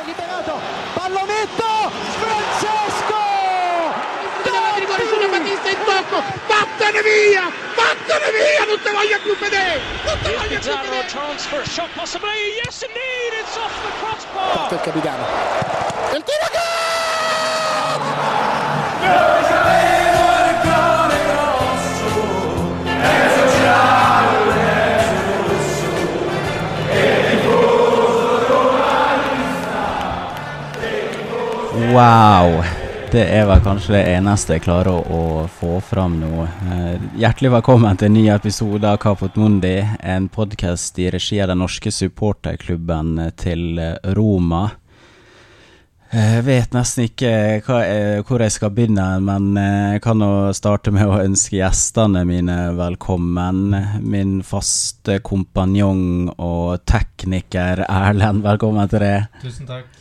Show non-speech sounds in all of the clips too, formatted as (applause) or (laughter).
si è liberato, pallonetto, Francesco! Deve rigore sulla Battista in tocco, vattene via, vattene via, non te voglio più vedere, non te voglio più vedere. transfer shot possibly. Yes, indeed, it's off the crossbar. Il capitano. Il tiro Wow! Det er vel kanskje det eneste jeg klarer å, å få fram nå. Eh, hjertelig velkommen til en ny episode av Kapot Mundi, en podkast i regi av den norske supporterklubben til eh, Roma. Eh, Jeg vet nesten ikke hva hvor jeg skal begynne, men eh, jeg kan jo starte med å ønske gjestene mine velkommen. Min faste kompanjong og tekniker Erlend, velkommen til det. Tusen takk.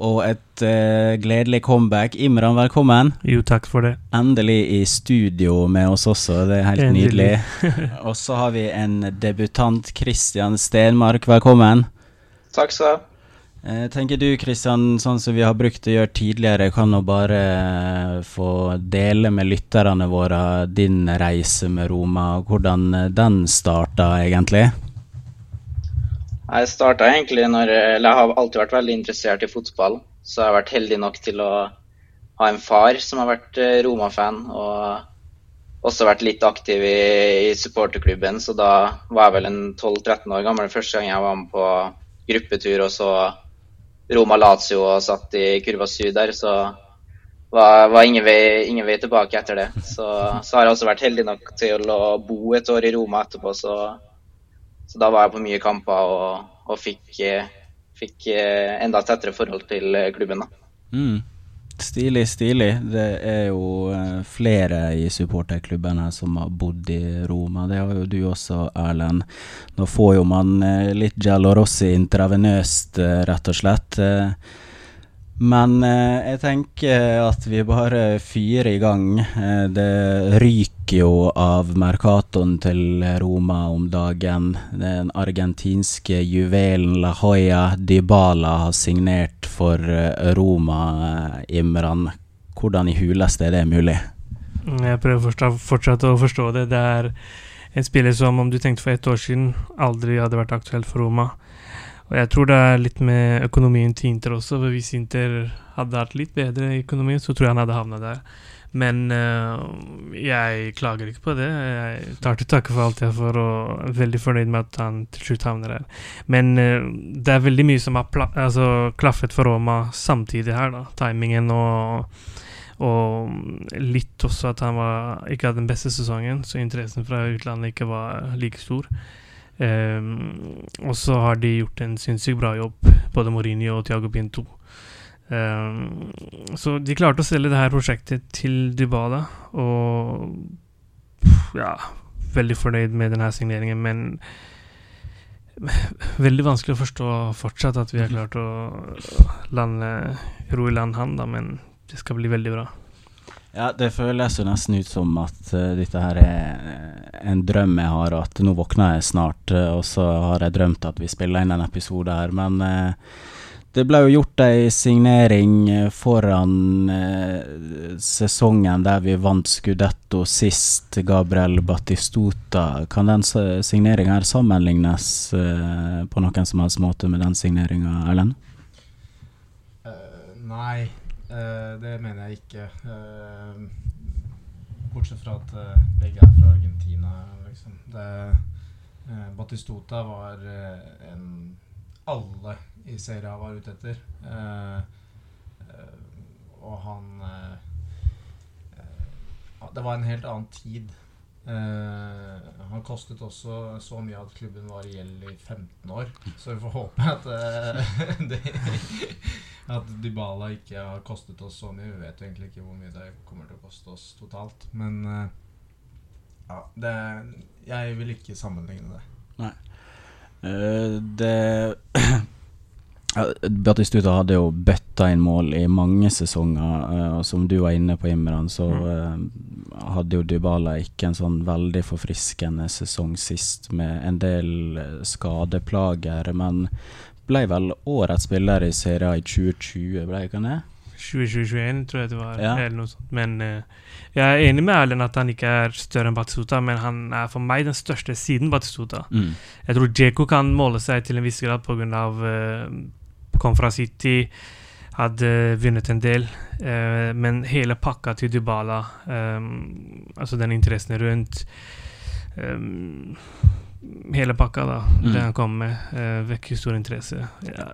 Og et uh, gledelig comeback. Imran, velkommen. Jo, takk for det. Endelig i studio med oss også, det er helt Endelig. nydelig. (laughs) Og så har vi en debutant, Christian Stenmark, velkommen. Takk skal du ha. Eh, tenker du, Christian, sånn som vi har brukt å gjøre tidligere, kan du bare eh, få dele med lytterne våre din reise med Roma, hvordan den starta egentlig? Jeg starta egentlig når jeg har alltid vært veldig interessert i fotball. Så jeg har vært heldig nok til å ha en far som har vært eh, Roma-fan. Og også vært litt aktiv i, i supporterklubben. Så da var jeg vel en 12-13 år gammel første gang jeg var med på gruppetur og så Roma-Lazio og satt i kurva syd der. Så var, var ingen, vei, ingen vei tilbake etter det. Så, så har jeg også vært heldig nok til å bo et år i Roma etterpå. så så da var jeg på mye kamper og, og fikk, eh, fikk eh, enda tettere forhold til eh, klubben. da. Mm. Stilig, stilig. Det er jo flere i supporterklubben som har bodd i Roma. Det har jo du også, Erlend. Nå får jo man litt Giallo Rossi intravenøst, rett og slett. Men eh, jeg tenker at vi bare fyrer i gang. Eh, det ryker jo av Mercatoen til Roma om dagen. Den argentinske juvelen La Hoya Dybala har signert for eh, Roma, eh, Imran. Hvordan i huleste er det mulig? Jeg prøver fortsatt, fortsatt å forstå det. Det er en spiller som, om du tenkte for ett år siden, aldri hadde vært aktuelt for Roma. Og jeg tror det er litt med økonomien til Inter også. for Hvis Inter hadde hatt litt bedre økonomi, så tror jeg han hadde havna der. Men uh, jeg klager ikke på det. Jeg tar til takke for alt jeg får, og er veldig fornøyd med at han til slutt havner der. Men uh, det er veldig mye som har altså, klaffet for Roma samtidig her, da. Timingen og og litt også at han var, ikke hadde den beste sesongen, så interessen fra utlandet ikke var like stor. Ehm, og så har de gjort en sinnssykt bra jobb, både Mourinho og Tiago Pinto. Um, så de klarte å selge det her prosjektet til Dybala, og ja, veldig fornøyd med denne signeringen, men (laughs) veldig vanskelig å forstå fortsatt at vi har klart å lande, ro i land han, da, men det skal bli veldig bra. Ja, det føles jo nesten ut som at uh, dette her er eh, en drøm jeg har, og at nå våkner jeg snart, Uh, og så har jeg drømt at vi spiller inn en episode her. Men uh, det ble jo gjort ei signering foran sesongen der vi vant Scudetto sist, Gabriel Battistuta. Kan den signeringa her sammenlignes på noen som helst måte med den signeringa, Erlend? Nei, det mener jeg ikke. Eh, bortsett fra at eh, begge er fra Argentina, liksom. Det, eh, Batistuta var eh, en alle i serien var ute etter. Eh, eh, og han eh, eh, Det var en helt annen tid. Eh, han kostet også så mye at klubben var i gjeld i 15 år. Så vi får håpe at eh, (laughs) det, at Dybala ikke har kostet oss så mye. Vi vet jo egentlig ikke hvor mye det kommer til å koste oss totalt. Men eh, ja, det, jeg vil ikke sammenligne det. Eh, det (clears throat) Ja, Batistuta hadde jo bøtta inn mål i mange sesonger, eh, og som du var inne på, Imran, så eh, hadde jo Dybala ikke en sånn veldig forfriskende sesong sist, med en del skadeplager. Men ble vel årets spiller i serien i 2020, ble ikke han det? 2021 tror jeg det var. Ja. Eller noe sånt. Men uh, jeg er enig med Erlend at han ikke er større enn Batistuta, men han er for meg den største siden Batistuta. Mm. Jeg tror Djeko kan måle seg til en viss grad pga. Uh, kom fra City, hadde vunnet en del. Uh, men hele pakka til Dybala, um, altså den interessen rundt eh, Hele pakka, da, Mm. det han kom med, uh, vekker stor interesse. Ja,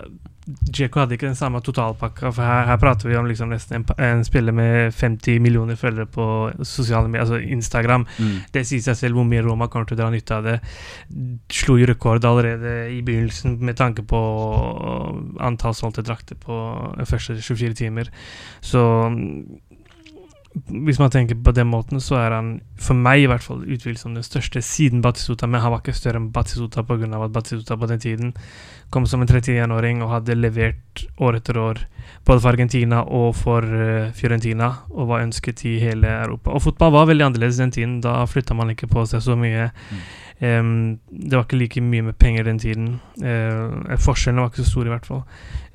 Djeko ikke den samme totalpakka, for her, her prater vi om liksom nesten en, en spiller med 50 millioner følgere på sosiale medier, altså Instagram. Mm. Det sier seg selv hvor mye Roma kommer til å dra nytte av det. Slo jo rekord allerede i begynnelsen med tanke på antall solgte drakter på første 24 timer. Så hvis man tenker på den måten, så er han for meg i hvert fall utvilsomt den største siden Batisuta, men han var ikke større enn Batisuta pga. at Batisuta på den tiden kom som en 31-åring og hadde levert år etter år, både for Argentina og for uh, Fiorentina, og var ønsket i hele Europa. Og fotball var veldig annerledes den tiden. Da flytta man ikke på seg så mye. Em, det var ikke like mye med penger den tiden. Uh, forskjellene var ikke så store, i hvert fall.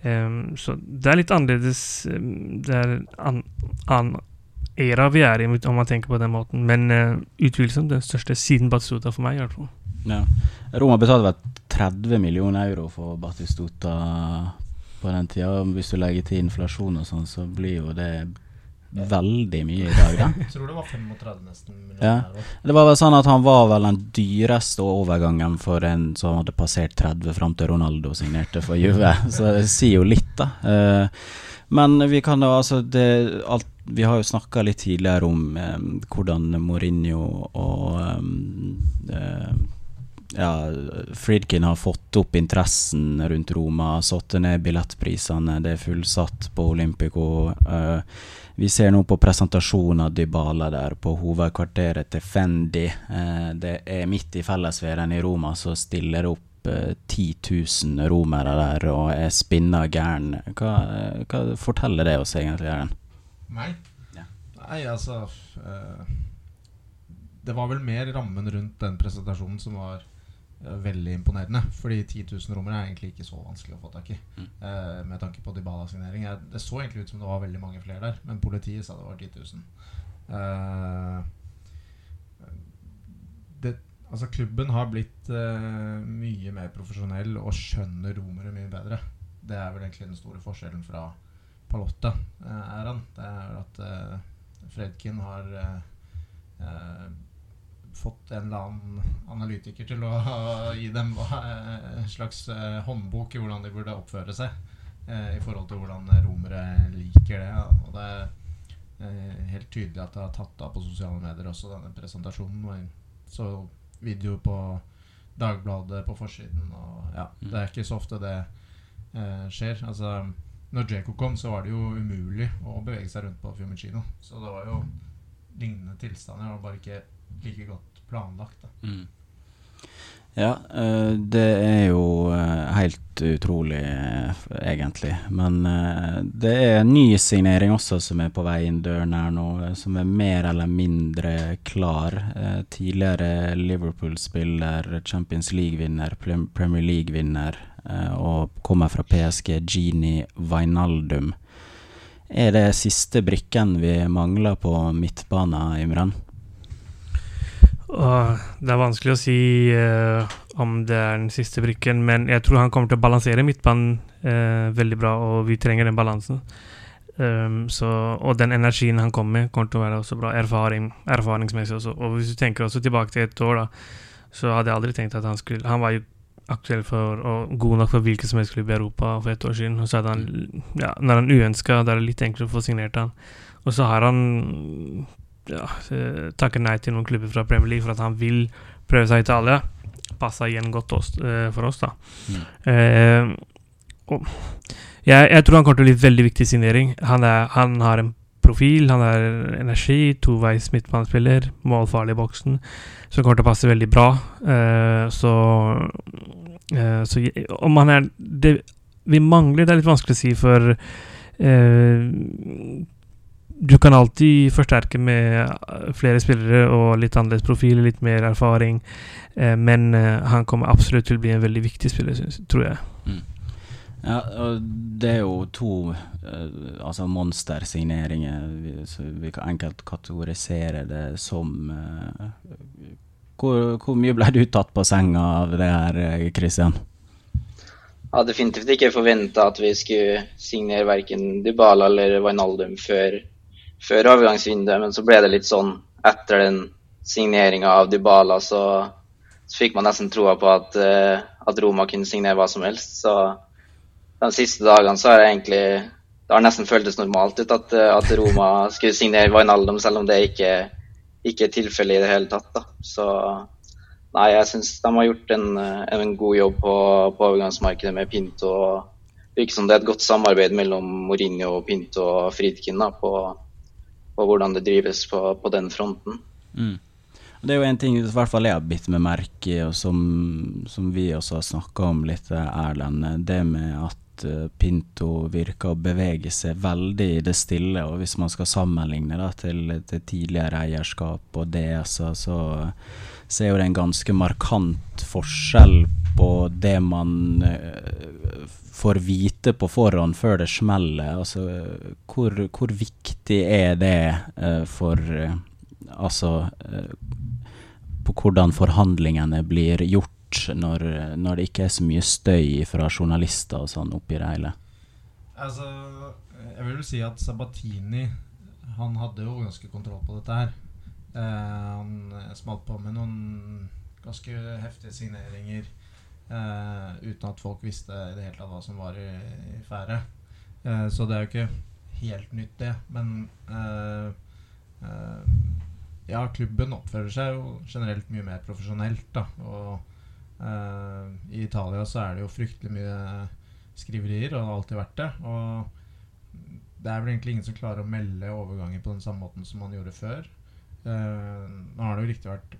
Um, så det er litt annerledes. Det er an, an era vi er i, om man tenker på den måten. Men uh, utvilsomt den største siden Batistuta for meg, i hvert fall. Ja. Roma betalte vel 30 millioner euro for Batistuta på den tida. Hvis du legger til inflasjon og sånn, så blir jo det veldig mye i dag, da. (laughs) Jeg tror det var 35 nesten. Ja. Det var vel sånn at han var vel den dyreste overgangen for en som hadde passert 30 fram til Ronaldo signerte for Juve. (laughs) Så det sier jo litt, da. Eh, Men vi kan jo altså det, alt, Vi har jo snakka litt tidligere om eh, hvordan Mourinho og eh, eh, ja, Friedkin har fått opp interessen rundt Roma, satt ned billettprisene, det er fullsatt på Olympico. Eh, vi ser nå på presentasjonen av Dybala der på hovedkvarteret til Fendi. Eh, det er midt i fellesferien i Roma, så stiller det opp eh, 10 000 romere der og er spinna gæren. Hva, hva forteller det oss egentlig? Jørgen? Meg? Ja. Nei, altså uh, Det var vel mer rammen rundt den presentasjonen som var uh, veldig imponerende. Fordi 10 000 romere er egentlig ikke så vanskelig å få tak i. Mm. Uh, med tanke på Dybala-signering. Det så egentlig ut som det var veldig mange flere der, men politiet sa det var 10 000. Eh, det, altså klubben har blitt uh, mye mer profesjonell og skjønner romere mye bedre. Det er vel egentlig den store forskjellen fra Palotta eh, er han. Det er at eh, Fredkin har eh, eh, fått en eller annen analytiker til å (laughs) gi dem eh, en slags eh, håndbok i hvordan de burde oppføre seg eh, i forhold til hvordan romere liker det. Og det er eh, helt tydelig at det har tatt av på sosiale medier også, denne presentasjonen. Og så video på Dagbladet på forsiden, og ja, det er ikke så ofte det eh, skjer. Altså, når Djeko kom, så var det jo umulig å bevege seg rundt på Fiumicino. Så det var jo lignende tilstander, og bare ikke like godt planlagt. Da. Ja, eh, det er jo eh, helt utrolig, eh, egentlig. Men det er en ny signering også som er på vei inn døren her nå, som er mer eller mindre klar. Tidligere Liverpool-spiller, Champions League-vinner, Premier League-vinner og kommer fra PSG, Gini Vainaldum. Er det siste brikken vi mangler på midtbanen, Imran? Det er vanskelig å si eh, om det er den siste brikken, men jeg tror han kommer til å balansere midtbanen eh, veldig bra, og vi trenger den balansen. Um, så, og den energien han kommer med, kommer til å være også bra erfaring, erfaringsmessig også. Og hvis du tenker også tilbake til et år, da, så hadde jeg aldri tenkt at han skulle Han var jo aktuell for og god nok for hvilken som helst klubb i Europa for et år siden. Og så hadde han ja, Når han uønska, da er det litt enklere å få signert han. Og så har han ja, takket nei til noen klubber fra Premier League for at han vil prøve seg i Italia. Passa igjen godt oss, eh, for oss, da. Mm. Eh, og jeg, jeg tror han kommer til å bli veldig viktig signering. Han, er, han har en profil, han har energi, toveis midtbanespiller, målfarlig i boksen, som kommer til å passe veldig bra. Uh, så uh, så om han er det, Vi mangler, det er litt vanskelig å si, for uh, du kan alltid forsterke med flere spillere og litt annerledes profil, litt mer erfaring. Men han kommer absolutt til å bli en veldig viktig spiller, synes, tror jeg. Ja, og det er jo to uh, altså monstersigneringer. Vi, vi, kan enkelt kategorisere det som uh, hvor, hvor, mye ble du tatt på senga av det her, Kristian? Jeg har definitivt ikke forventa at vi skulle signere verken Dybala eller Wijnaldum før, før overgangsvinduet, men så ble det litt sånn etter den signeringa av Dybala, så, så, fikk man nesten troa på at, at Roma kunne signere hva som helst. så de siste dagene så har jeg egentlig Det har nesten føltes normalt ut at, at Roma skulle signere Wijnaldum, selv om det ikke, ikke er tilfellet i det hele tatt. Da. Så nei, jeg syns de har gjort en, en god jobb på, på, overgangsmarkedet med Pinto. Det virker som det er et godt samarbeid mellom Mourinho, Pinto og Friedkin da, på, på, hvordan det drives på, på den fronten. Mm. Det er jo en ting i hvert fall jeg har bitt meg merke i, og som, som vi også har snakka om litt, Erlend. Det med at Eh, Pinto virker å bevege seg veldig i det stille. Og hvis man skal sammenligne da, til, til tidligere eierskap og DS, så, så, er jo det en ganske markant forskjell på det man uh, får vite på forhånd før det smeller. Altså, hvor, hvor viktig er det uh, for Altså på hvordan forhandlingene blir gjort når, når, det ikke er så mye støy fra journalister og sånn oppi det hele? Altså, jeg vil jo si at Sabatini han hadde jo ganske kontroll på dette her. Eh, han smalt på med noen ganske heftige signeringer eh, uten at folk visste i det hele tatt hva som var i, i ferde. Eh, så det er jo ikke helt nytt, det. Men eh, eh, ja, klubben oppfører seg jo generelt mye mer profesjonelt. da, og Uh, I Italia så er det jo fryktelig mye skriverier, og det har alltid vært det. Og det er vel egentlig ingen som klarer å melde overganger på den samme måten som man gjorde før. Uh, nå har det jo riktignok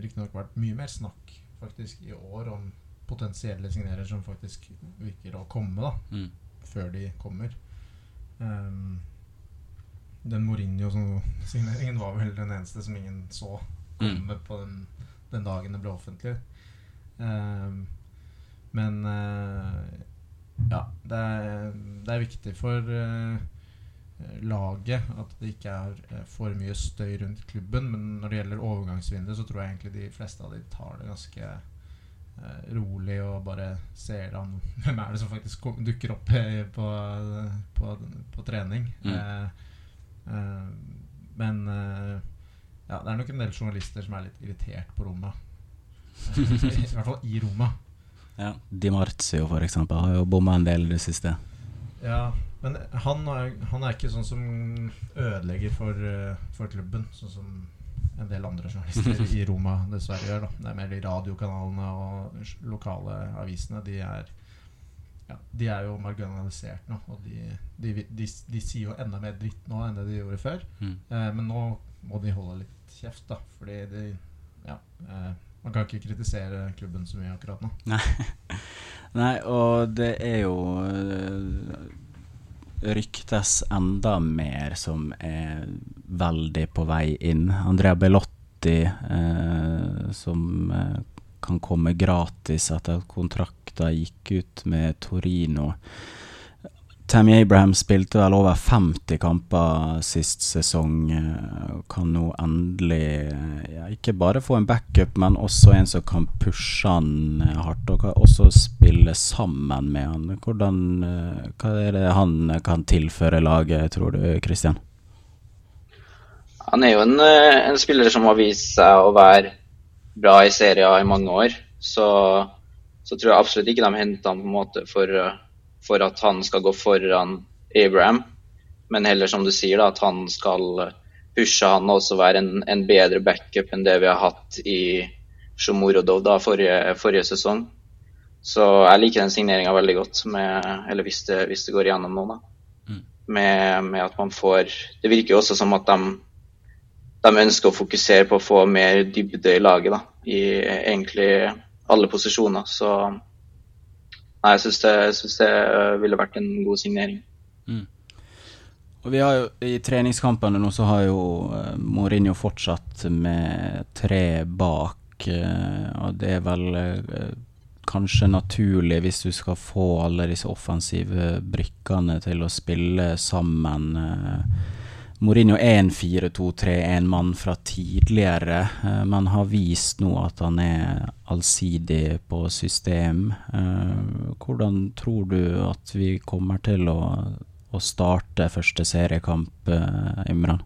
riktig vært mye mer snakk faktisk i år om potensielle signerer som faktisk virker å komme, da. Mm. Før de kommer. Um, den Mourinho-signeringen var vel den eneste som ingen så komme mm. på den, den dagen det ble offentlig. Ehm, men eh, ja, det er, det er, viktig for eh, laget at det ikke er eh, for mye støy rundt klubben. Men når det gjelder overgangsvinduet, så tror jeg egentlig de fleste av de tar det ganske rolig og bare ser an (laughs) hvem er det som faktisk dukker opp på, på, på trening. Mm. Eh, eh, men ja, det er nok en del journalister som er litt irritert på rommet. I hvert fall i Roma. Ja, Di Marzio for eksempel har jo bomma en del i det siste. Ja, men han er, han er ikke sånn som ødelegger for, eh, for, klubben, sånn som en del andre journalister i Roma dessverre gjør. Da. Det er mer de radiokanalene og lokale avisene. De er, ja, de er jo marginalisert nå, og de, de, de, de, sier jo enda mer dritt nå enn det de gjorde før. Mm. Eh, men nå må de holde litt kjeft, da, fordi de ja, eh, man kan ikke kritisere klubben så mye akkurat nå. Nei, (laughs) Nei og det er jo uh, ryktes enda mer som er veldig på vei inn. Andrea Bellotti, eh, som uh, kan komme gratis etter at kontrakta gikk ut med Torino. Tammy Abraham spilte vel over 50 kamper sist sesong. Eh, kan nå endelig ja, ikke bare få en backup, men også en som kan pushe han eh, hardt. Og kan også spille sammen med han. Hvordan, eh, hva er det han kan tilføre laget, tror du, Christian? Han er jo en, en spiller som har vist seg å være bra i serien i mange år. Så, så tror jeg absolutt ikke de henter han på en måte for for at han skal gå foran Abraham, men heller som du sier, da, at han skal pushe han og også være en, en, bedre backup enn det vi har hatt i Shomurodov da, forrige, forrige sesong. Så jeg liker den signeringa veldig godt, med, eller hvis det, hvis det, går igjennom nå, da. Mm. Med, med, at man får Det virker jo også som at de, de, ønsker å fokusere på å få mer dybde i laget, da. I egentlig alle posisjoner. Så Nei, jeg syns det, det, øh, ville vært en god signering. Mm. Og vi har jo, I treningskampene nå så har jo uh, Mourinho fortsatt med tre bak. Uh, og det er vel kanskje naturlig hvis du skal få alle disse offensive brikkene til å spille sammen. Mourinho er en 4-2-3, en mann fra tidligere, eh, men har vist nå at han er allsidig på system. Eh, hvordan tror du at vi kommer til å, å starte første seriekamp, eh, Imran?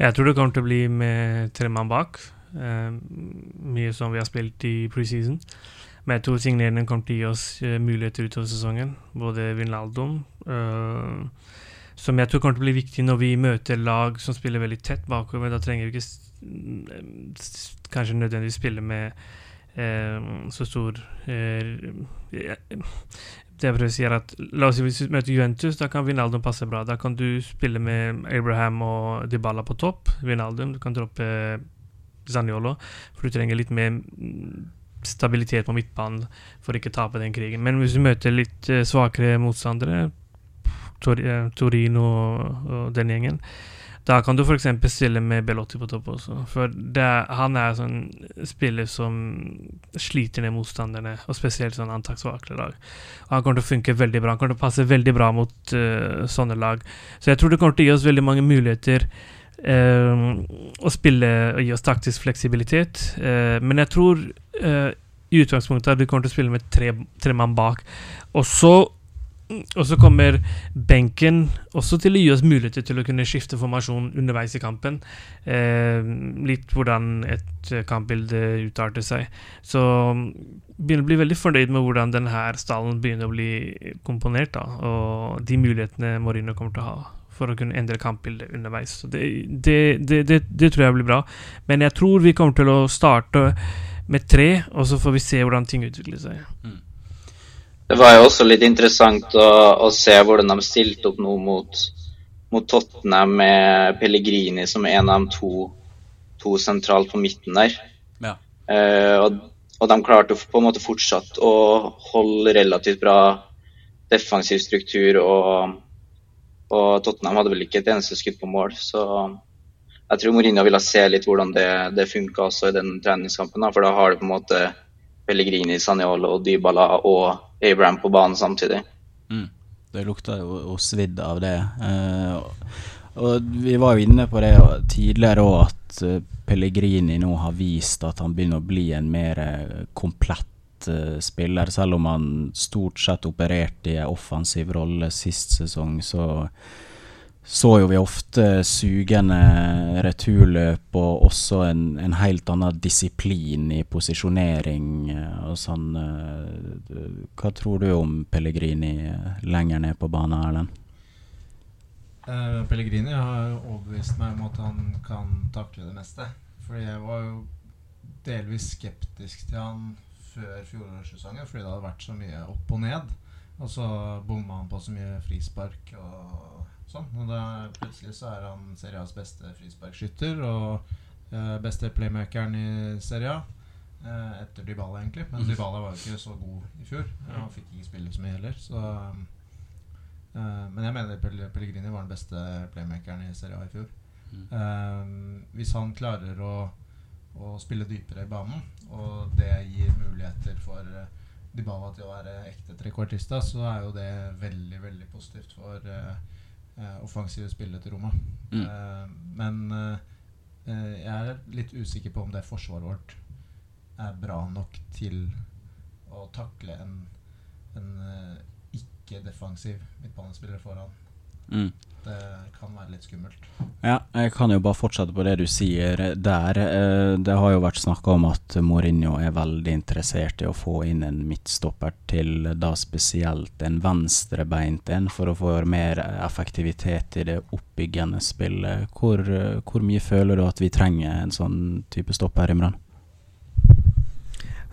Jeg tror det kommer til å bli med tre mann bak. Mye som vi har spilt i preseason. Men jeg tror signeringene kommer til å gi oss muligheter utover sesongen. Både Vinaldum eh, som jeg tror kommer til å bli viktig når vi møter lag som spiller veldig tett bakover. Da trenger vi ikke kanskje nødvendigvis spille med eh, så stor eh, Det jeg prøver å si, er at la oss si hvis vi møter Juventus, da kan Vinaldum passe bra. Da kan du spille med Abraham og Dybala på topp. Vinaldum, du kan droppe Zaniolo, for du trenger litt mer mm, stabilitet på midtbanen for ikke å tape den krigen. Men hvis du møter litt eh, svakere motstandere, Tor eh, Torino og, den gjengen, da kan du f.eks. stille med Belotti på topp også. For det, han er sånn spiller som sliter ned motstanderne, og spesielt sånn antakssvake lag. Og han kommer til å funke veldig bra. Han kommer til å passe veldig bra mot uh, sånne lag. Så jeg tror det kommer til å gi oss veldig mange muligheter Uh, å spille og gi oss taktisk fleksibilitet. Uh, men jeg tror i utgangspunktet at vi kommer til å spille med tre, tre mann bak. Og så og så kommer benken også til å gi oss muligheter til å kunne skifte formasjon underveis i kampen. Eh, litt hvordan et kampbilde utarter seg. Så mm, begynner å bli veldig fornøyd med hvordan denne stallen begynner å bli komponert. Da, og de mulighetene Mourinho kommer til å ha for å kunne endre kampbildet underveis. Så det, det, det, det, tror jeg blir bra. Men jeg tror vi kommer til å starte med tre, og så får vi se hvordan ting utvikler seg. Det var jo også litt interessant å, å se hvordan de stilte opp nå mot, mot Tottenham med Pellegrini som en av de to, to sentralt på midten der. Ja. Uh, og, og de klarte på en måte fortsatt å holde relativt bra defensiv struktur, og, og Tottenham hadde vel ikke et eneste skudd på mål. Så jeg tror Mourinho ville se litt hvordan det, det funka også i den treningskampen, da, for da har det på en måte Pellegrini, Saniolo, Dybala og Abraham på banen samtidig. Mm. Det lukta jo svidd av det. Eh, og vi var jo inne på det tidligere òg, at eh, Pellegrini nå har vist at han begynner å bli en mer eh, komplett eh, spiller. Selv om han stort sett opererte i en offensiv rolle sist sesong, så så jo vi ofte sugende returløp og også en, en helt annen disiplin i posisjonering eh, og sånn. eh, Hva tror du om Pellegrini lenger ned på banen, Erlend? Eh, Pellegrini har overbevist meg om at han kan takle det meste. Fordi jeg var jo delvis skeptisk til han før fjorårssesongen fordi det hadde vært så mye opp og ned. Og så bomma han på så mye frispark og sånn. Og da plutselig så er han serias beste frisparkskytter og eh, beste playmakeren i seria. Eh, etter Dybala, egentlig. Men Dybala var jo ikke så god i fjor. Han fikk ikke spille så mye heller. Så eh, Men jeg mener Pellegrini var den beste playmakeren i seria i fjor. Eh, hvis han klarer å, å spille dypere i banen, og det gir muligheter for eh, Dybala til å være ekte trekvartista, så er jo det veldig, veldig positivt for eh, offensive spillet til Roma. Mm. Eh, men eh, eh, jeg er litt usikker på om det forsvaret vårt er bra nok til å takle en, en eh, ikke-defensiv midtbanespiller foran. Mm. Det kan være litt skummelt. Ja, jeg kan jo bare fortsette på det du sier der. Eh, Det har jo vært snakka om at Mourinho er veldig interessert i å få inn en midtstopper til da spesielt en venstrebeint en, for å få mer effektivitet i det oppbyggende spillet. Hvor, hvor mye føler du at vi trenger en sånn type stopper, Imran?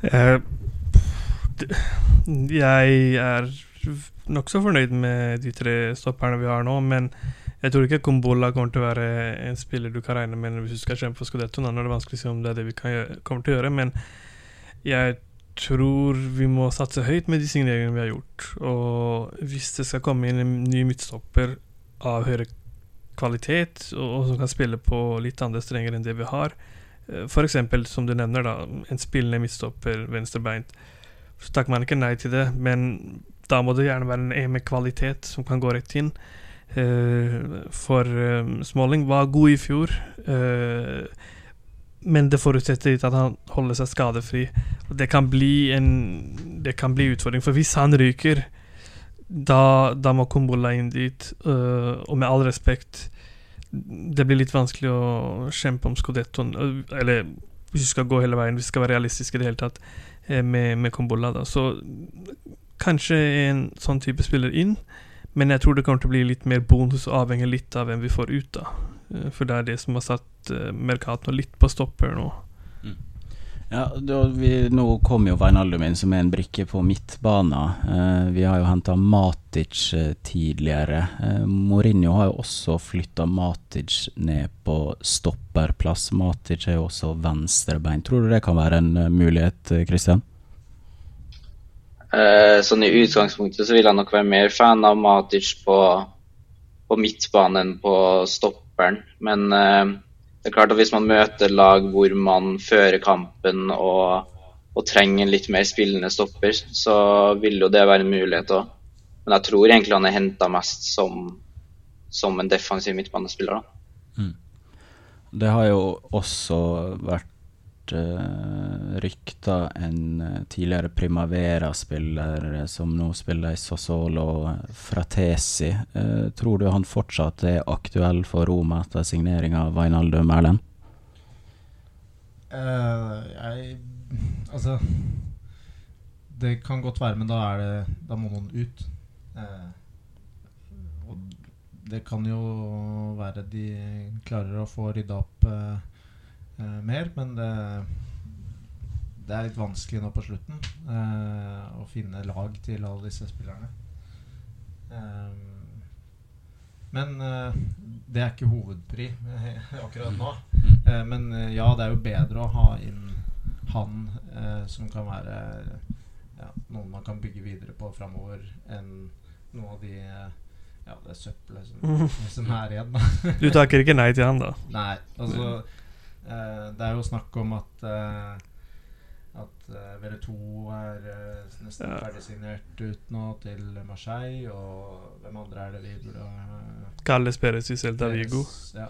Eh, jeg er nokså fornøyd med de tre stopperne vi har nå, men jeg tror ikke Kombola kommer til å være en spiller du kan regne med hvis du skal kjempe for Scudetto. Nå er det vanskelig å si om det er det vi gjøre, kommer til å gjøre, men jeg tror vi må satse høyt med de signeringene vi har gjort. Og hvis det skal komme inn en ny midtstopper av høyere kvalitet, og, som kan spille på litt andre strenger enn det vi har, f.eks. For eksempel, som du nevner, da, en spillende midtstopper, venstrebeint, så takker man ikke nei til det. Men da må det gjerne være en med kvalitet som kan gå rett inn. Uh, for um, Smalling var god i fjor, uh, men det forutsetter litt at han holder seg skadefri. Det kan bli en Det kan bli utfordring, for hvis han ryker, da, da må Kumbola inn dit. Og med all respekt, det blir litt vanskelig å kjempe om skodettoen. Eller hvis vi skal gå hele veien, hvis vi skal være realistiske i det hele tatt, med, med Kumbola. Da. Så kanskje en sånn type spiller inn. Men jeg tror det kommer til å bli litt mer bonus avhengig litt av hvem vi får ut, da. Eh, for det er det som har satt uh, Mercato litt på stopper nå. Mm. Ja, da, vi, Nå kom jo Veinaldum inn som er en brikke på midtbanen. Uh, vi har jo henta Matic uh, tidligere. Mourinho har jo også flytta Matic ned på stopperplass. Matic er jo også venstrebein. Tror du det kan være en mulighet, Christian? Eh, sånn I utgangspunktet så vil jeg nok være mer fan av Matic på, på midtbanen enn på stopperen. Men eh, det er klart at hvis man møter lag hvor man fører kampen og, og trenger en litt mer spillende stopper, så vil jo det være en mulighet òg. Men jeg tror egentlig han er henta mest som, som, en defensiv midtbanespiller. Mm. Det har jo også vært uh, rykta en uh, tidligere Primavera-spiller uh, som nå spiller i Sassolo, Fratesi. Uh, tror du han fortsatt er aktuell for Roma etter signering av Wijnaldum Erlend? jeg Altså Det kan godt være, men da er det Da må noen ut. og det kan jo være de klarer å få rydda opp uh, mer. Men det, det, er litt vanskelig nå på slutten uh, å finne lag til alle disse spillerne. Um, men uh, det er ikke hovedpri (laughs) akkurat nå. men ja, det er jo bedre å ha inn han som kan være ja, noen man kan bygge videre på framover, enn noe av de ja, det søppelet som, (laughs) som er igjen. du takker ikke nei til han, da? Nei. altså det er jo snakk om at uh, at uh, VL2 er uh, nesten ja. ferdigsignert ut nå til Marseille. Og hvem andre er det vi burde uh, Kalle Perez i Celta Vigo. Ja.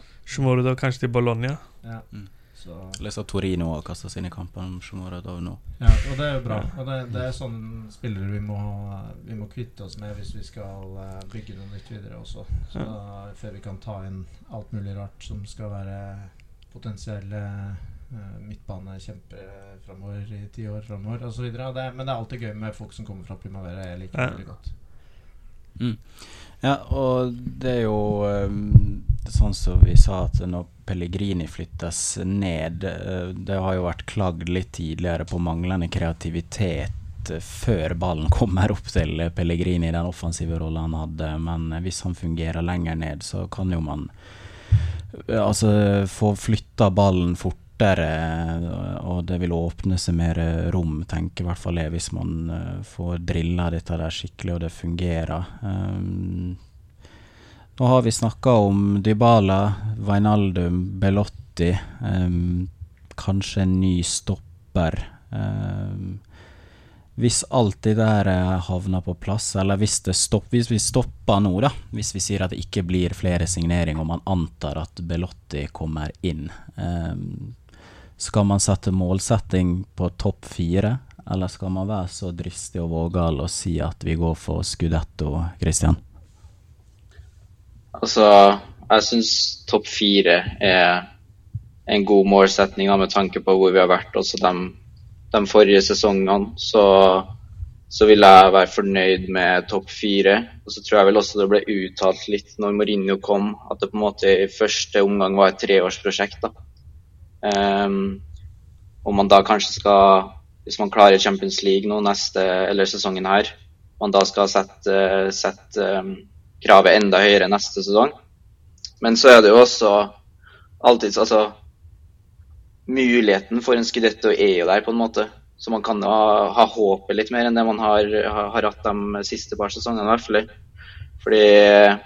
da kanskje til Bologna. Ja. Mm. Leser Torino har kasta sine kamper om Shumoro Shmorodo nå. Ja, og det er jo bra. Og det, det er sånne spillere vi må, vi må kvitte oss med hvis vi skal bygge noe nytt videre også. Så, før vi kan ta inn alt mulig rart som skal være potensielle uh, midtbanekjempere framover i ti år framover osv. Men det er alltid gøy med folk som kommer fra Primavera. Jeg liker det veldig godt. Mm. Ja, og det er jo um, sånn som vi sa, at når Pellegrini flyttes ned uh, Det har jo vært klagd litt tidligere på manglende kreativitet uh, før ballen kommer opp til Pellegrini i den offensive rollen han hadde, men hvis han fungerer lenger ned, så kan jo man altså, få flytta ballen fortere, og det vil åpne seg mer rom, tenker i hvert fall jeg, hvis man uh, får drilla dette der skikkelig og det fungerer. Um, nå har vi snakka om Dybala, Wijnaldum, Belotti. Um, kanskje en ny stopper. Um, hvis alt det der eh, havner på plass, eller hvis, stopp, hvis, vi stopper nå, da, hvis vi sier at det ikke blir flere signeringer, og man antar at Belotti kommer inn, um, skal man sette målsetting på topp fire, eller skal man være så dristig og vågal og si at vi går for Scudetto, Christian? Altså, jeg syns topp fire er en god målsetning med tanke på hvor vi har vært også de de forrige sesongene, så, så ville jeg være fornøyd med topp fire. Og så tror jeg vel også det ble uttalt litt når Mourinho kom, at det på en måte i første omgang var et treårsprosjekt. da. Um, og man da kanskje skal, hvis man klarer Champions League nå neste, eller sesongen her, man da skal sette, sette um, kravet enda høyere neste sesong. Men så er det jo også alltid altså muligheten for en skudetto er jo der, på en måte. Så man kan ha, ha håpet litt mer enn det man har, har, har hatt de siste par sesongene. i hvert fall. Fordi jeg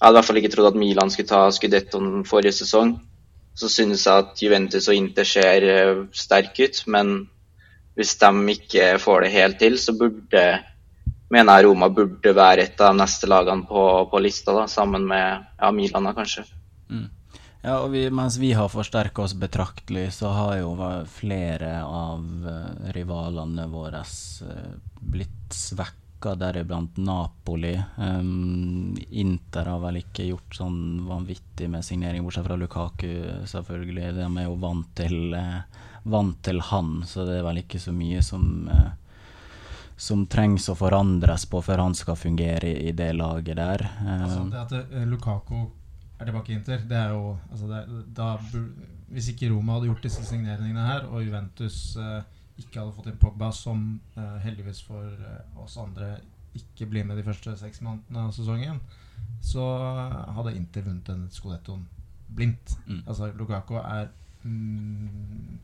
hadde i hvert fall ikke trodd at Milan skulle ta skudettoen forrige sesong. Så synes jeg at Juventus og Inter ser uh, sterke ut, men hvis de ikke får det helt til, så burde mener jeg Roma burde være et av de neste lagene på, på lista, da, sammen med ja, Milan, da, kanskje. Mm. Ja, og vi, Mens vi har forsterka oss betraktelig, så har jo flere av uh, rivalene våre uh, blitt svekka, deriblant Napoli. Um, Inter har vel ikke gjort sånn vanvittig med signering, bortsett fra Lukaku, selvfølgelig. De er jo vant til, vant til han, så det er vel ikke så mye som som trengs å forandres på før han skal fungere i, i det laget der. Altså, det at Lukaku er tilbake i Inter, det er jo altså det, da, Hvis ikke Roma hadde gjort disse signeringene her, og Juventus eh, ikke hadde fått inn Pogba, som eh, heldigvis for eh, oss andre ikke blir med de første seks månedene av sesongen, så hadde Inter vunnet den skolettoen blindt. Mm. Altså Lukaku er mm,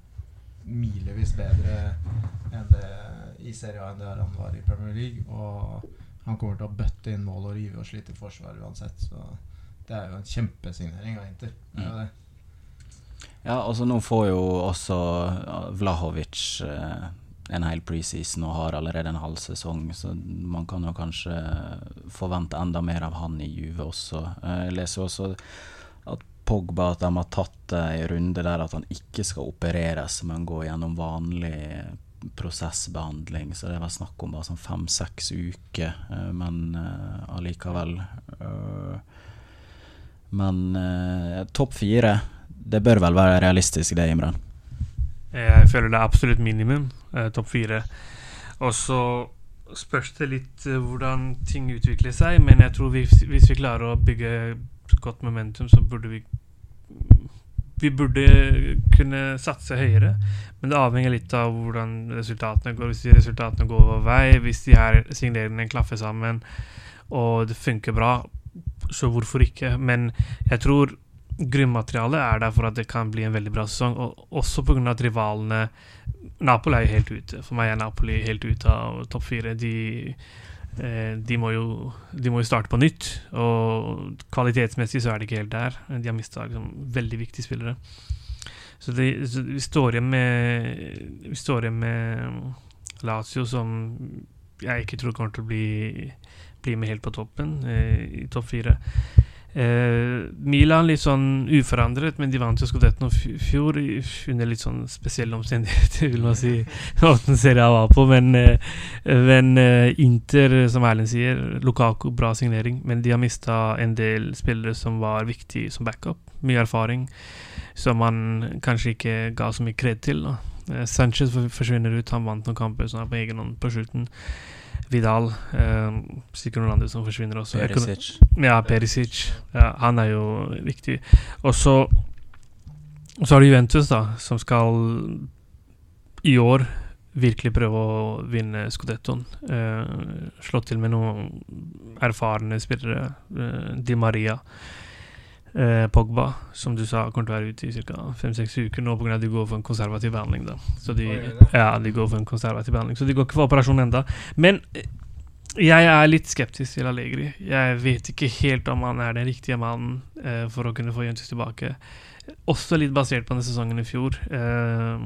milevis bedre det i Serie A enn det han var i Premier League. Og han kommer til å bøtte inn mål og rive og slite forsvaret uansett. Så det er jo en kjempesignering av Inter. Mm. Ja, altså nå får jo også Vlahovic eh, en hel preseason og har allerede en halv sesong, så man kan jo kanskje forvente enda mer av han i Juve også. Eh, jeg leser også at Pogba at de har tatt en runde der at han ikke skal opereres, men gå gjennom vanlig prosessbehandling. Så det var snakk om bare sånn fem-seks uker, eh, men allikevel. Uh, men eh, topp fire, det bør vel være realistisk, det, Imran? Jeg føler det er absolutt minimum. Eh, topp fire. Og så spørs det litt eh, hvordan ting utvikler seg, men jeg tror hvis, hvis vi klarer å bygge godt momentum, så burde vi vi burde kunne satse høyere, men det avhenger litt av hvordan resultatene går. Hvis de resultatene går over vei, hvis de her signeringene klaffer sammen og det funker bra, så hvorfor ikke? Men jeg tror grunnmaterialet er der for at det kan bli en veldig bra sesong, og også pga. at rivalene Napoli er jo helt ute. For meg er Napoli helt ute av topp fire. De, eh, de, må jo, de, må jo, starte på nytt, og kvalitetsmessig så er det ikke helt der. De har mista liksom, veldig viktige spillere. Så, det, så vi står igjen med Vi står igjen med Lazio, som jeg ikke tror kommer til å bli bli med helt på toppen, eh, i topp fire. Eh, Milan litt sånn uforandret, men de vant jo Skodetten i fjor under litt sånn spesielle omstendigheter, vil man si. (laughs) Måten Serie var på. Men, eh, men Inter, som Erlend sier, Lukaku, bra signering. Men de har mista en del spillere som var viktige som backup. Mye erfaring som man kanskje ikke ga så mye kred til. Da. Sanchez forsvinner ut, han vant noen kamper sånn på egen hånd på slutten. Vidal. Eh, sikkert noen andre som forsvinner også. Perisic. Ja, Perisic. Ja, han er jo viktig. Og så Så har du Juventus, da, som skal i år virkelig prøve å vinne Scudettoen. Eh, slå til med noen erfarne spillere. Eh, Di Maria. Eh, Pogba, som du sa, kommer til å være ute i ca. fem-seks uker nå pga. at de går for en konservativ behandling. da Så de, ja, de går for en konservativ behandling Så de går ikke for operasjon enda Men eh, jeg er litt skeptisk til Allegri. Jeg vet ikke helt om han er den riktige mannen eh, for å kunne få Juventus tilbake. Også litt basert på den sesongen i fjor. Eh,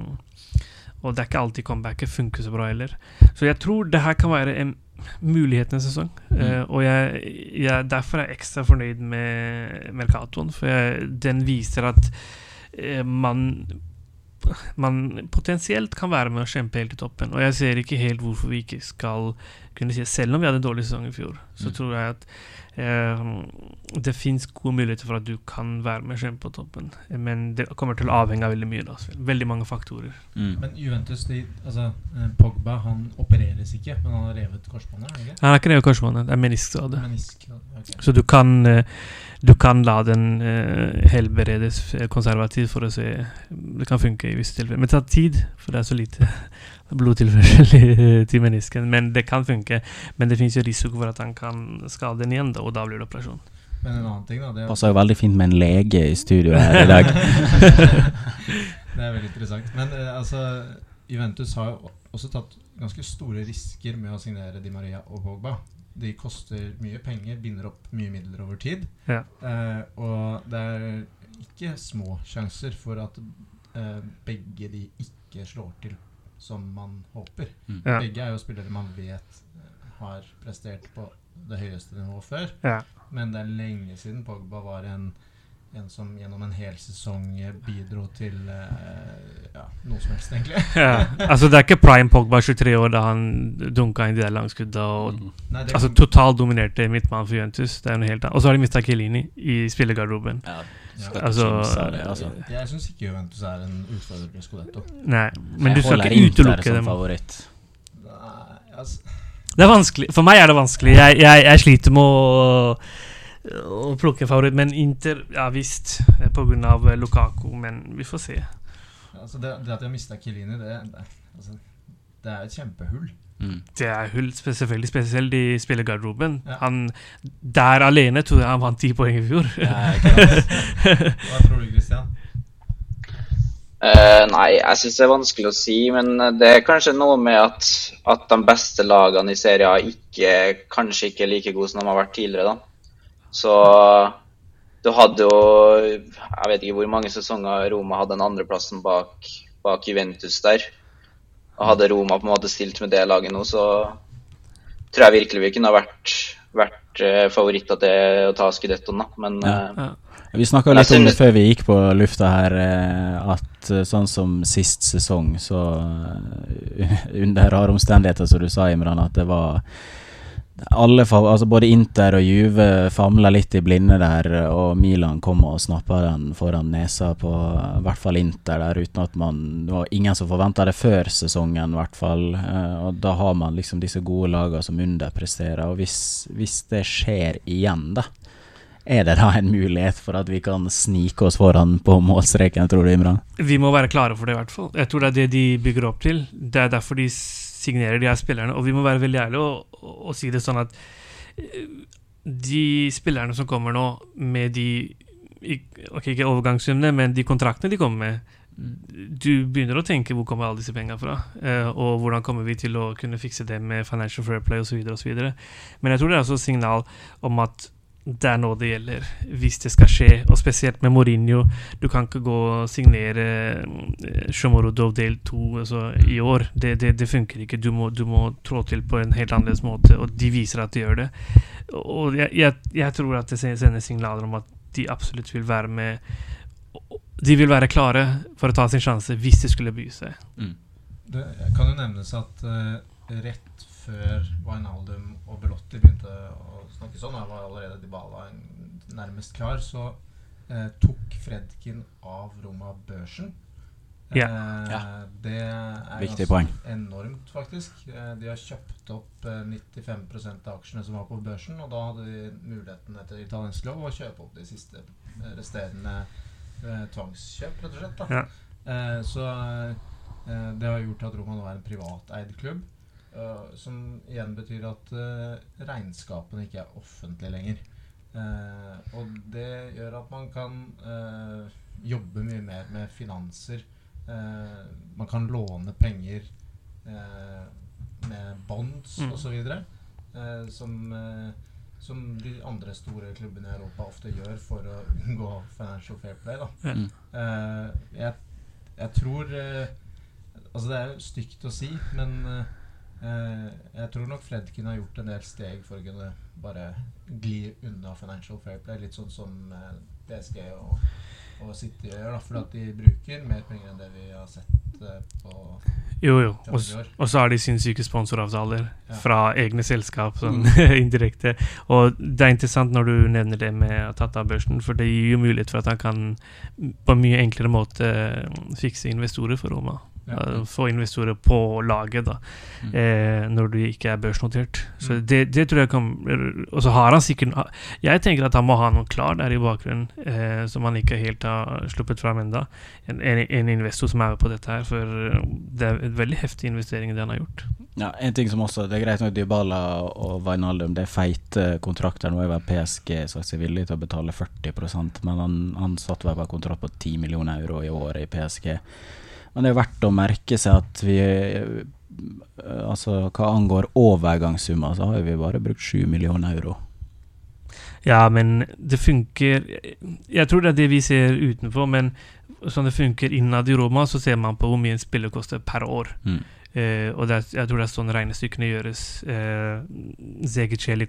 og det er ikke alltid comebacket funker så bra heller. Så jeg tror det her kan være en mulighetenes sesong. Mm. Uh, og jeg, jeg, derfor er jeg ekstra fornøyd med Mercatoen, for jeg, den viser at uh, man man potensielt kan være med å kjempe helt i toppen. Og jeg ser ikke helt hvorfor vi ikke skal kunne si Selv om vi hadde en dårlig sesong i fjor, så mm. tror jeg at eh, det fins gode muligheter for at du kan være med å kjempe på toppen, men det kommer til å avhenge av veldig mye. Da. Veldig mange faktorer. Mm. Men Juventus, de, altså, eh, Pogba han opereres ikke, men han har revet korsbåndet? Han har ikke revet korsbåndet, det er meniskskade. Menisk, okay. Så du kan, eh, du kan la den uh, helberedes konservativt for å se Det kan funke i visse tilfeller. Men det tar tid, for det er så lite (laughs) blodtilførsel (laughs) til menisken. Men det kan funke. Men det fins jo risiko for at han kan skade den igjen, da, og da blir det operasjon. Men en annen ting da det Passer jo veldig fint med en lege i studio her i dag. (laughs) det er veldig interessant. Men uh, altså Juventus har jo også tatt ganske store risker med å signere Di Maria og Pogba. De koster mye penger, binder opp mye midler over tid. Ja. Eh, og det er ikke små sjanser for at eh, begge de ikke slår til som man håper. Ja. Begge er jo spillere man vet eh, har prestert på det høyeste nivået før. Ja. Men det er lenge siden Pogba var en, en som gjennom en hel sesong eh, bidro til eh, ja, noe som helst, egentlig. (laughs) Ja. Altså, det er ikke prime Pogba 23 år da han dunka inn de der langskudda og Nei, det altså, totalt dominerte midtmannen for Juventus. Det er noe helt annet. Og så har de mista Chiellini i spillergarderoben. Ja, Ja. Altså, det, altså. Jeg syns ikke Juventus er en utfordrer til Scudetto. Nei, men du skal ikke utelukke dem. favoritt. Nei, altså, Det er vanskelig. For meg er det vanskelig. Jeg, jeg, jeg sliter med å, å plukke favoritt, men Inter Ja visst, pga. på grunn av eh, Lukaku, men vi får se. altså det, det at de har mista Kilini, det, det, altså, det er et kjempehull. Mm. Det er hull, selvfølgelig spesielt i spillergarderoben. Ja. Han Der alene tror jeg han vant ti poeng i fjor. (laughs) Hva tror du, Christian? Uh, nei, jeg syns det er vanskelig å si, men det er kanskje noe med at, at de beste lagene i serien ikke, kanskje ikke er like gode som de har vært tidligere. da. Så du hadde jo Jeg vet ikke hvor mange sesonger Roma hadde den andreplassen bak, bak Juventus der. Og hadde Roma på en måte stilt med det laget nå, så tror jeg virkelig vi kunne ha vært, vært eh, favoritter til å ta skudettoen, da. Men Ja. eh, Ja. Vi snakka litt om det før vi gikk på lufta her, eh, at sånn som sist sesong, så (laughs) Under rare omstendigheter, som du sa, Imran, at det var alle, altså Både Inter og Juve famla litt i blinde der, og Milan kom og snappa den foran nesa på i hvert fall Inter der, uten at man Det var ingen som forventa det før sesongen, i hvert fall. eh, Og da har man liksom disse gode lagene som underpresterer, og hvis, hvis det skjer igjen, da er det da en mulighet for at vi kan snike oss foran på målstreken, tror du, Imran? Vi må være klare for det, i hvert fall. Jeg tror det er det de bygger opp til. Det er derfor de signerer de her spillerne. Og vi må være veldig ærlige og, og, og si det sånn at eh, de spillerne som kommer nå, med de Ok, ikke overgangssummene, men de kontraktene de kommer med Du begynner å tenke hvor kommer alle disse pengene fra? eh, og hvordan kommer vi til å kunne fikse det med financial fair play osv. Men jeg tror det er også et signal om at det er nå det gjelder, hvis det skal skje. Og spesielt med Mourinho. Du kan ikke gå og signere eh, Shomorodov del 2 altså, i år. Det, det, det funker ikke. Du må, du må trå til på en helt annerledes måte, og de viser at de gjør det. Og jeg, jeg, jeg tror at det sender signaler om at de absolutt vil være med De vil være klare for å ta sin sjanse hvis det skulle by seg. Det kan jo nevnes at uh, rett før Wijnaldum og Belotti begynte å snakke sånn, og var allerede Dybala nærmest klar, så eh, tok Fredkin av Roma-børsen. Ja. Eh, Ja. Det er Viktig ganske poeng. enormt, faktisk. Eh, de har kjøpt opp eh, 95% av aksjene som var på børsen, og da hadde de muligheten etter italiensk lov å kjøpe opp de siste eh, resterende eh, tvangskjøp, rett og slett. Da. Ja. Eh, så eh, det har gjort at Roma nå er en privateid klubb. Eh, som igjen betyr at uh, regnskapene ikke er offentlige lenger. Uh, og det gjør at man kan jobbe mye mer med finanser. Man kan låne penger med bonds Mm. osv. Uh, som, som de andre store klubbene i Europa ofte gjør for å unngå financial fair play. Da. Mm. Jeg, jeg tror Altså, det er jo stygt å si, men jeg tror nok Fredkin har gjort en del steg for å kunne bare gli unna financial fair play. Litt sånn som eh, PSG og, og City gjør, da, fordi at de bruker mer penger enn det vi har sett eh, på Jo, jo. Og, så har de sinnssyke sponsoravtaler Ja. fra egne selskap, sånn Mm. (laughs) indirekte. Og det er interessant når du nevner det med å tatt av børsen, for det gir jo mulighet for at han kan på en mye enklere måte eh, fikse investorer for Roma. Ja. Få investorer på laget, da, Mm. eh, når du ikke er børsnotert. Så Mm. det, det tror jeg kan Og så har han sikkert Jeg tenker at han må ha noe klar der i bakgrunnen, eh, som han ikke helt har sluppet fram ennå. En, en, en investor som er med på dette her, for eh, det er en veldig heftig investering det han har gjort. Ja, En ting som også Det er greit nok Dybala og Wijnaldum, det er feite kontrakter. Nå er vel PSG sagt seg villig til å betale 40% men han, han satt vel på kontrakt på 10 millioner euro i året i PSG. Men det er verdt å merke seg at vi eh, Altså hva angår overgangssummer, så har vi bare brukt 7 millioner euro. Ja, men det funker Jeg tror det er det vi ser utenfor, men som det funker innad i Roma, så ser man på hvor mye en spiller koster per år. Mm. Uh, og det jeg tror det er sånn regnestykkene gjøres. Uh, Zegiceli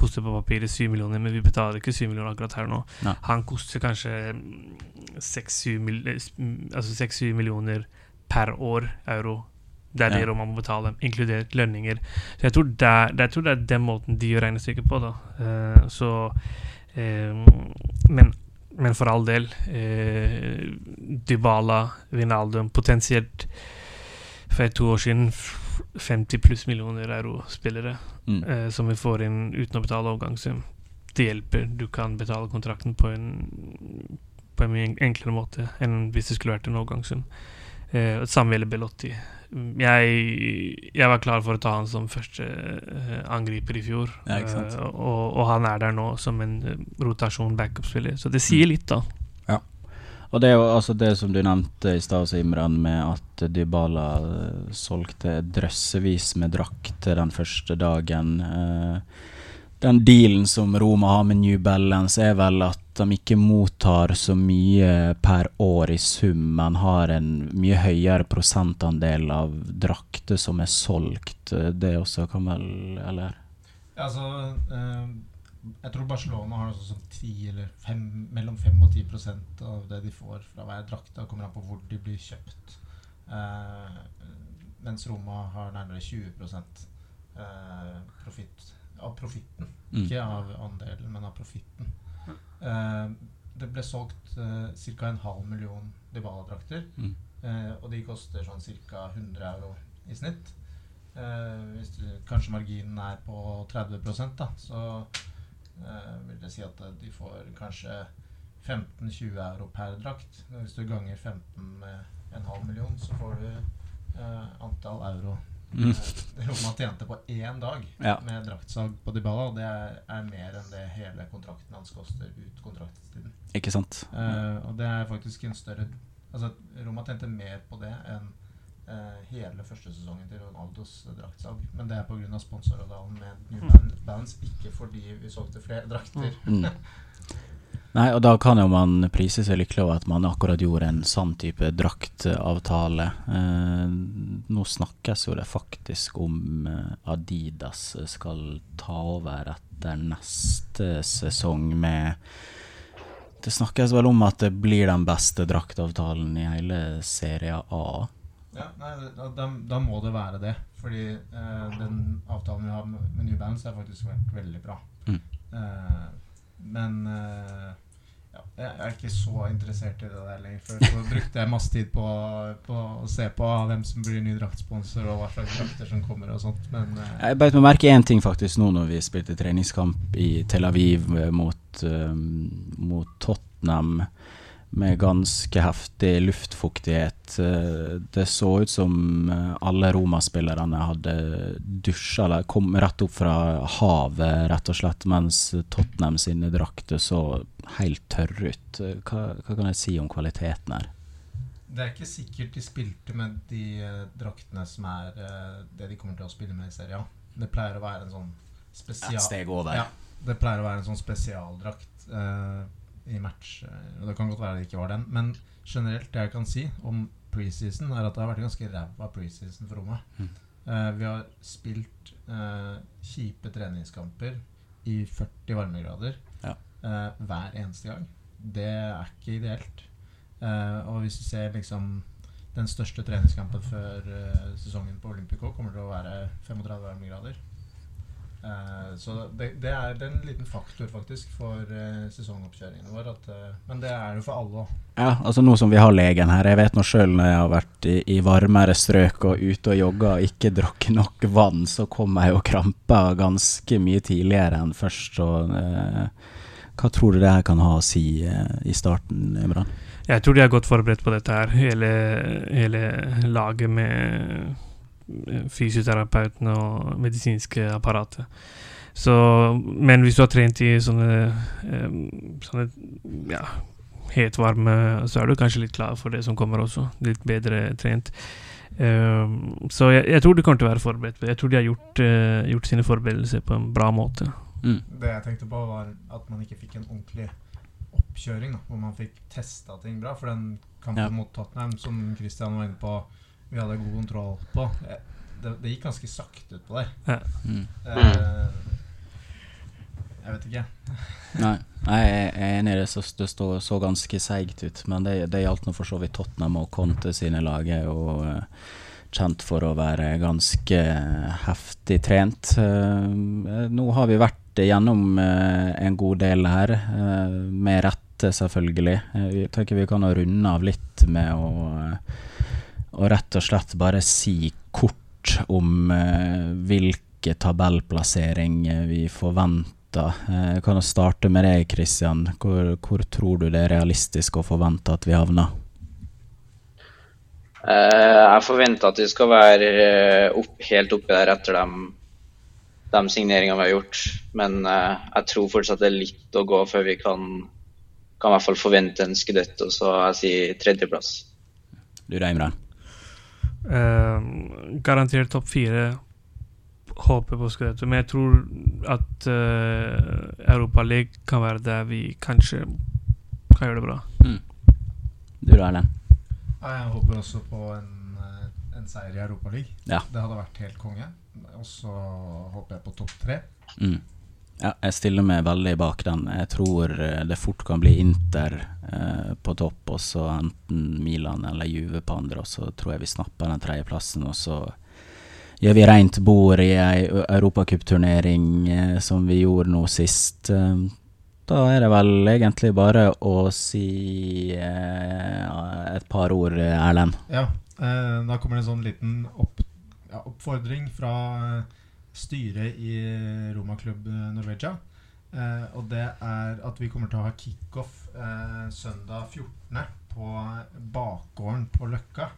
koster på papiret 7 millioner, men vi betaler ikke 7 millioner akkurat her nå. Nei. Han koster kanskje 6-7 mil, eh, altså millioner per år euro. Det er Ja. det Roma må betale, inkludert lønninger. Så jeg tror det er, jeg tror det er den måten de gjør regnestykket på. da. Uh, så eh, men, men for all del eh, Dybala, Vinaldum Potensielt for to år siden 50 pluss millioner euro-spillere Mm. eh, som vi får inn uten å betale overgangssum. Det hjelper. Du kan betale kontrakten på en på en mye enklere måte enn hvis det skulle vært en overgangssum. Eh, samme gjelder Belotti. Jeg, jeg var klar for å ta han som første eh, angriper i fjor, Ja. Eh, og, og han er der nå som en eh, rotasjon backup-spiller. Så det sier Mm. litt, da. Og det er jo altså det som du nevnte i stad, Imran, med at Dybala eh, solgte drøssevis med drakter den første dagen. Eh, Den dealen som Roma har med New Balance, er vel at de ikke mottar så mye per år i sum, men har en mye høyere prosentandel av drakter som er solgt. Eh, Det også kan vel Eller? Altså Jeg tror Barcelona har noe som 10 eller 5, mellom 5 og 10 prosent av det de får fra hver drakt. Det kommer an på hvor de blir kjøpt. Eh, mens Roma har nærmere 20 eh, profitt av profitten. Mm. Ikke av andelen, men av profitten. Eh, det ble solgt eh, ca. en halv million Dybala-drakter. Mm. Eh, og de koster sånn ca. 100 euro i snitt. Eh, hvis du, kanskje marginen er på 30 da, så vil det si at eh, de får kanskje 15-20 euro per drakt. Hvis du ganger 15 med en halv million, så får du eh, antall euro Mm. eh, Roma tjente på én dag Ja. med draktsalg på Dybala. Det er, er mer enn det hele kontrakten hans koster ut kontraktstiden. Ikke sant? Eh, og det er faktisk en større Altså Roma tjente mer på det enn eh, hele første sesongen til Ronaldos draktsalg. Men det er pga. sponsoravtalen med New Ban- Balance, ikke fordi vi solgte flere drakter. Mm. (laughs) Nei, og da kan jo man prise seg lykkelig over at man akkurat gjorde en sånn type draktavtale. Eh, nå snakkes jo det faktisk om eh, Adidas skal ta over etter neste sesong med Det snakkes vel om at det blir den beste draktavtalen i hele Serie A. Ja, nei, da, da, da må det være det. Fordi eh, den avtalen vi har med, med New Balance har faktisk vært veldig bra. Mm. Eh, men eh, ja, jeg er ikke så interessert i det der lenger. Før så brukte jeg masse tid på, på å se på hvem som blir ny draktsponsor, og hva slags drakter som kommer og sånt. Men eh, Jeg beit meg merke én ting faktisk nå når vi spilte treningskamp i Tel Aviv eh, mot, um, mot Tottenham med ganske heftig luftfuktighet. Eh, Det så ut som eh, alle Roma-spillerne hadde dusja eller kom rett opp fra havet, rett og slett, mens Tottenham sine drakter så helt tørre ut. Eh, Hva, hva kan jeg si om kvaliteten her? det er ikke sikkert de spilte med de draktene som er det de kommer til å spille med i serien. Det pleier å være en sånn spesial... Et steg over. Ja, det pleier å være en sånn spesialdrakt eh, i match. eh, det kan godt være det ikke var den. Men generelt det jeg kan si om preseason, er at det har vært en ganske ræva preseason for Roma. Mm. Uh, vi har spilt uh, kjipe treningskamper i 40 varmegrader Ja. uh, hver eneste gang. Det er ikke ideelt. Og hvis du ser liksom den største treningskampen før sesongen på Olympico kommer til å være 35 varmegrader. Eh, så det, det er det er en liten faktor faktisk for eh, sesongoppkjøringen vår. At, eh, men det er det jo for alle òg. Ja, altså nå som vi har legen her, jeg vet nå sjøl når jeg har vært i, i varmere strøk og ute og jogga og ikke drukket nok vann, så kom jeg jo krampa ganske mye tidligere enn først. Og, eh, hva tror du det her kan ha å si eh, i starten, Imran? Jeg tror de er godt forberedt på dette her, hele, hele laget med eh, fysioterapeutene og medisinske apparatet. Så, men hvis du har trent i sånne, eh, sånne ja, hetvarme, så er du kanskje litt klar for det som kommer også. Litt bedre trent. Um, så jeg, jeg tror de kommer til å være forberedt. Jeg tror de har gjort, eh, gjort sine forberedelser på en bra måte. Mm. Det jeg tenkte på, var at man ikke fikk en ordentlig oppkjøring. da Hvor man fikk testa ting bra. For den kampen Ja. mot Tottenham, som Christian var inne på, vi hadde god kontroll på. eh, Det, det gikk ganske sakte utpå der. Mm. Eh, jeg vet ikke. (laughs) Nei, Nei, jeg er enig i det. Så det så, så ganske seigt ut. Men det, det gjaldt nå for så vidt Tottenham og Conte sine lag. er jo eh, kjent for å være ganske heftig trent. Eh, nå har vi vært igjennom eh, en god del her, med rette selvfølgelig. Jeg tenker vi kan runde av litt med å, å rett og slett bare si kort om eh, hvilke tabellplassering vi forventer. Eh, Jeg kan jo starte med deg, Kristian. Hvor, hvor tror du det er realistisk å forvente at vi havner? Eh, jeg forventer at vi skal være eh, opp, helt oppe der etter de, de signeringene vi har gjort. Men eh, jeg tror fortsatt det er litt å gå før vi kan, kan i hvert fall forvente en skudett. Og så jeg sier tredjeplass. Du da, Imran? Eh, garantert topp fire. Håper på skudetto. Men jeg tror at uh, Europaligaen kan være der vi kanskje kan gjøre det bra. Du da, Erlend? Ja, jeg håper også på en, eh, en seier i Europaligaen. Ja. Det hadde vært helt konge. Og så håper jeg på topp tre. Mm. Ja, jeg stiller meg veldig bak den. Jeg tror eh, det fort kan bli Inter eh, på topp, og så enten Milan eller Juve på andre, og så tror jeg vi snapper den tredjeplassen, og så gjør vi rent bord i ei europacupturnering eh, som vi gjorde nå sist. Eh, da er det vel egentlig bare å si eh, et par ord, Erlend. Ja, da kommer det en sånn liten opp, ja, oppfordring fra eh, styret i Romaklubb eh, Norvegia. Eh, og det er at vi kommer til å ha kickoff eh, søndag 14. på bakgården på Løkka.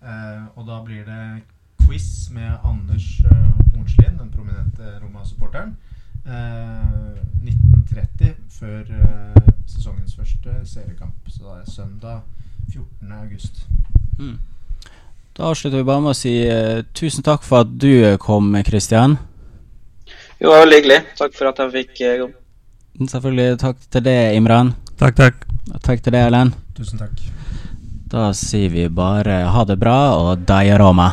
Eh, og da blir det quiz med Anders eh, Hornslien, den prominente Roma-supporteren. Eh, 1930 før eh, sesongens første seriekamp. Så da er søndag 14. august. Mm. Da avslutter vi bare med å si uh, tusen takk for at du kom, Kristian. Jo, det var veldig hyggelig. Takk for at jeg fikk eh, komme. Selvfølgelig takk til deg, Imran. Takk, takk. Og takk til deg, Erlend. Tusen takk. Da sier vi bare ha det bra og Daya Roma.